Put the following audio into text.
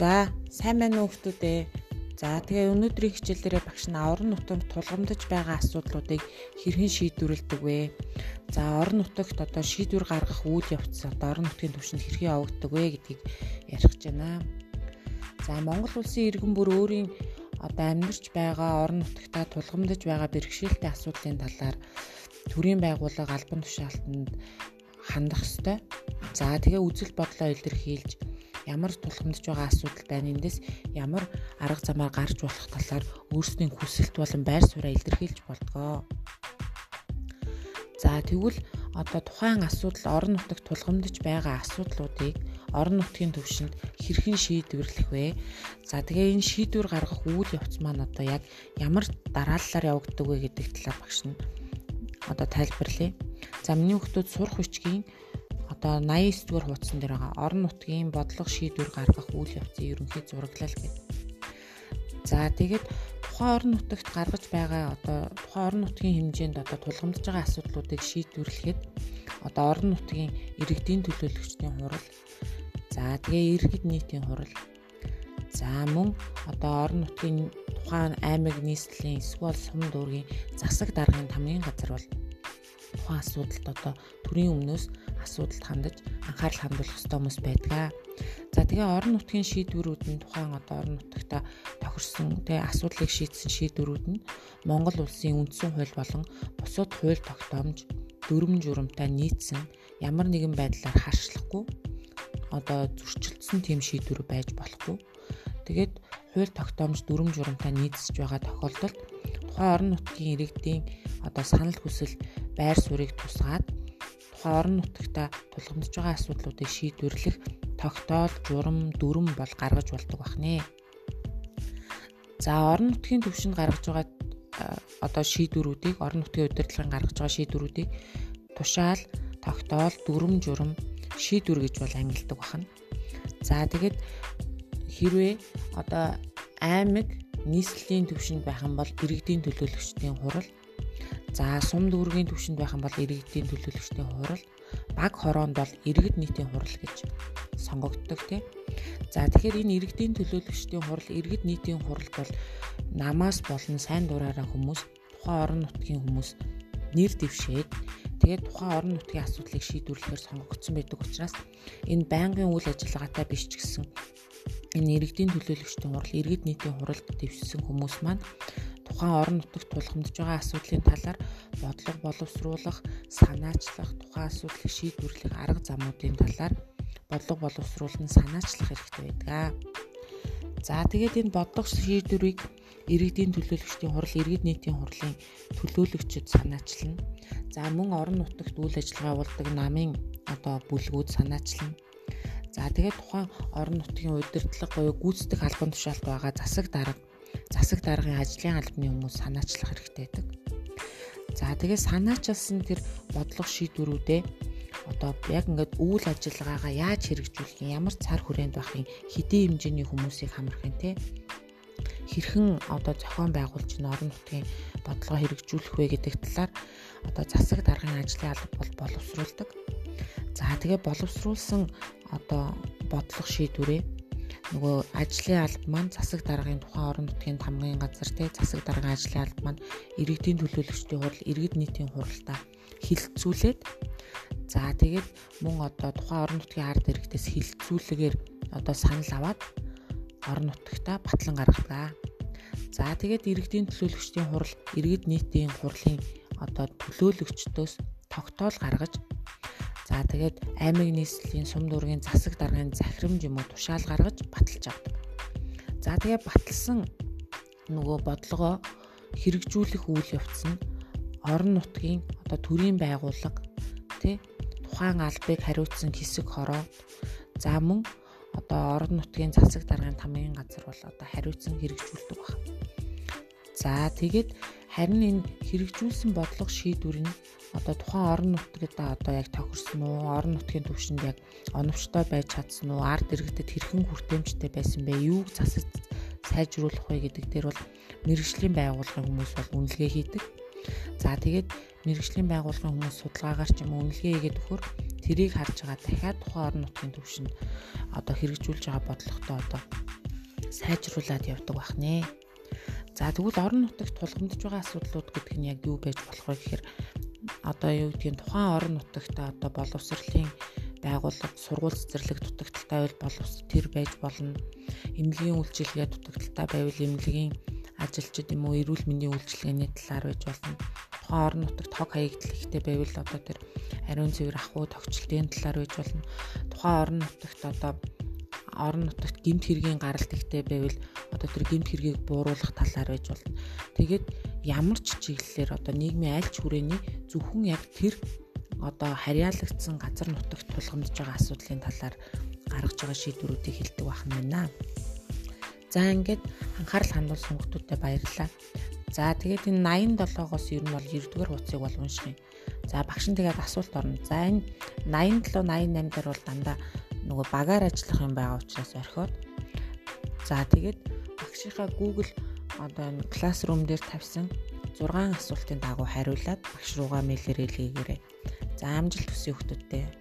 За сайн байна уу хүмүүдээ. За тэгээ өнөөдрийн хичээл дээрээ багш нь орон нутагт тулгамдж байгаа асуудлуудыг хэрхэн шийдвэрлэдэг вэ? За орон нутагт одоо шийдвэр гаргах үйл явц одоо орон нутгийн түвшинд хэрхэн явагддаг вэ гэдгийг ярих гэж байна. За Монгол улсын иргэн бүр өөрийн одоо амьдарч байгаа орон нутагтаа тулгамдж байгаа бэрхшээлтэй асуудлын талаар төрийн байгууллага албан тушаалтанд хандах ёстой. За тэгээ үзэл бодлоо илэрхийлж ямар тулгамдж байгаа асуудал байна эндээс ямар арга замаар гарч болох талаар өөрсдийн хүсэлт болон байр сууриа илэрхийлж болдгоо. За тэгвэл одоо тухайн асуудал орон нутагт тулгамдж байгаа асуудлуудыг орон нутгийн төвшөнд хэрхэн шийдвэрлэх вэ? За тэгээ энэ шийдвэр гаргах үйл явц маань одоо яг ямар дарааллаар явагддаг вэ гэдэг талаар багш нь одоо тайлбарлая. За миний хүмүүс сурах хүчгийн одоо 89 дугаар хуудсан дээр байгаа орон нутгийн бодлого шийдвэр гаргах үйл явцын ерөнхий зураглал гэдэг. За тэгээд тухайн орон нутагт гаргаж байгаа одоо тухайн орон нутгийн хэмжээнд одоо тулгамдж байгаа асуудлуудыг шийдвэрлэхэд одоо орон нутгийн иргэдийн төлөөлөгчдийн хурал за тэгээ иргэд нийтийн хурал за мөн одоо орон нутгийн тухайн аймаг нийслэлийн эсвэл сум дүүргийн засаг даргын тамгын газар бол тухайн асуудалд одоо төрийн өмнөөс асуудалд хандаж анхаарал хандуулах ёстой хүмүүс байдаг. За тэгээ орон нутгийн шийдвэрүүд нь тухайн одоо орон нутагта тохирсон тэгээ асуудлыг шийдсэн шийдвэрүүд нь Монгол улсын үндсэн хууль болон бусад хууль тогтоомж дүрм журамтай нийцсэн ямар нэгэн байдлаар харшлахгүй одоо зөрчилдсөн тийм шийдвэр байж болохгүй. Тэгээд хууль тогтоомж дүрм журамтай нийцсэж байгаа тохиолдолд тухайн орон нутгийн иргэдийн одоо санал хүсэл байр суурийг тусгаад орон нутагта тулгамдж байгаа асуудлуудыг шийдвэрлэх тогтоол, журам, дүрм бол гаргаж болдог бахнэ. За орон нутгийн төвшөнд гаргаж байгаа одоо шийдвэрүүдийг орон нутгийн удирдлагын гаргаж байгаа шийдвэрүүдийг тушаал, тогтоол, дүрм, журам, шийдвэр гэж бол ангилдаг бахна. За тэгэд хэрвээ одоо аймаг нийслэлийн төвшөнд байх юм бол иргэдийн төлөөлөгчдийн хурал За сум дүүргийн түвшинд байх юм бол иргэдийн төлөөлөгчдийн хурал, баг хороонд бол иргэд нийтийн хурал гэж сонгогддог тийм. За тэгэхээр энэ иргэдийн төлөөлөгчдийн хурал, иргэд нийтийн хурал бол намаас болон сайн дураараа хүмүүс тухайн орон нутгийн хүмүүс нэр дэвшээд тэгээд тухайн орон нутгийн асуудлыг шийдвэрлэхээр сонгогдсон байдаг учраас энэ байнгын үйл ажиллагаатай биш ч гэсэн энэ иргэдийн төлөөлөгчдийн хурал, иргэд нийтийн хуралд дэвшсэн хүмүүс маань тухайн орон нутагт тулгамдж байгаа асуудлын талаар бодлого боловсруулах, санаачлах, тухайн асуудлыг шийдвэрлэх арга замуудын талаар бодлого боловсруулан санаачлах хэрэгтэй байдаг. За тэгээд энэ бодлого шийдвэрийг иргэдийн төлөөлөгчдийн хурал, иргэд нийтийн хурлын төлөөлөгчд санаачлна. За мөн орон нутагт үйл ажиллагаа явуулдаг намын одоо бүлгүүд санаачлна. За тэгээд тухайн орон нутгийн удирдлага буюу гүйцэтгэх албан тушаалт байгаа засаг дарга засаг даргын ажлын албаны хүмүүс санаачлах хэрэгтэй байдаг. За тэгээ санаачилсан тэр бодлого шийдвэрүүдээ одоо яг ингээд үйл ажиллагаагаа яаж хэрэгжүүлэх юм ямар цар хүрээнд байх юм хэдийн хэмжээний хүмүүсийг хамрах юм те хэрхэн одоо зохион байгуулж н орон нутгийн бодлогоо хэрэгжүүлэх вэ гэдэг талаар одоо засаг даргын ажлын алба бол боловсруулдаг. За тэгээ боловсруулсан одоо бодлого шийдвэрээ нөгөө ажлын алба маань засаг даргын тухайн орон нутгийн тамгын газар те засаг даргын ажлын алба маань иргэдийн төлөөлөгчдийн хурал иргэд нийтийн хуралдаа хилцүүлээд за тэгээд мөн одоо тухайн орон нутгийн ард иргэдээс хилцүүлэгээр одоо санал аваад орон нутагта батлан гаргадаг. За тэгээд иргэдийн төлөөлөгчдийн хурал иргэд нийтийн хурлын одоо төлөөлөгчдөөс тогтоол гаргаж За тэгээд аймаг нийслэлийн сум дүүргийн засаг даргын захирамж юм уу тушаал гаргаж баталж авдаг. За тэгээд баталсан нөгөө бодлогоо хэрэгжүүлэх үйл явц нь орон нутгийн одоо төрийн байгууллага тий тухайн албыг хариуцсан хэсэг хороо за мөн одоо орон нутгийн засаг даргын тамгын газар бол одоо хариуцсан хэрэгжүүлдэг байна. За тэгээд харин энэ хэрэгжүүлсэн бодлого шийдвэр нь одоо тухайн орон нутгад одоо яг тохирсон уу орон нутгийн төвшөнд яг оновчтой байж чадсан уу ард иргэдэд хэрхэн хүртээмжтэй байсан бэ юуг засаж сайжруулах вэ гэдэг дээр бол мэрэгжлийн байгууллагын хүмүүс бол үнэлгээ хийдэг. За тэгээд мэрэгжлийн байгууллагын хүмүүс судалгаагаар ч юм уу үнэлгээ хийгээд өгөхөр тэрийг харж байгаа дахиад тухайн орон нутгийн төвшөнд одоо хэрэгжүүлж байгаа бодлоготой одоо сайжруулад явдаг байх нэ. За тэгвэл орон нутагт тулгамдж байгаа асуудлууд гэдэг нь яг юу байж болох вэ гэхээр одоо юу гэдгийг тухайн орон нутагт одоо боловсролын байгууллага сургууль цэцэрлэг дутагдaltaй байвал боловс тэр байж болно. Эмнэлгийн үйлчилгээ дутагдaltaй байвал эмнэлгийн ажилчид юм уу эрүүл мэндийн үйлчилгээний талаар байж болно. Тухайн орон нутагт хог хаягдл ихтэй байвал одоо тэр ариун цэвэр ахуй тогтчлтын талаар байж болно. Тухайн орон нутагт одоо орон нутагт гэмт хэргийн гаралт ихтэй байвал одоо тэр гэмт хэргийг бууруулах талаар байж болно. Тэгээд ямар ч чиглэлээр одоо нийгмийн аль ч хүрээний зөвхөн яг тэр одоо харьяалагдсан газар нутагт тулгамдж байгаа асуудлын талаар гаргаж байгаа шийдвэрүүдийг хэлдэг байна байна. За ингээд анхаарал хандуулсан хүмүүстүүдэд баярлалаа. За тэгээд энэ 87-оос ер нь бол 9-р утсыг бол унших юм. За багш нь тэгээд асуулт орно. За энэ 87 88 дээр бол дандаа нөгөө багаар ажиллах юм байгаа учраас орхиод за тэгээд багшийнхаа Google одоо энэ Classroom дээр тавьсан 6 асуултын дагуу хариулаад багш руугаа мэйлээр илгээгээрэй. За амжилт хүсье хүмүүстээ.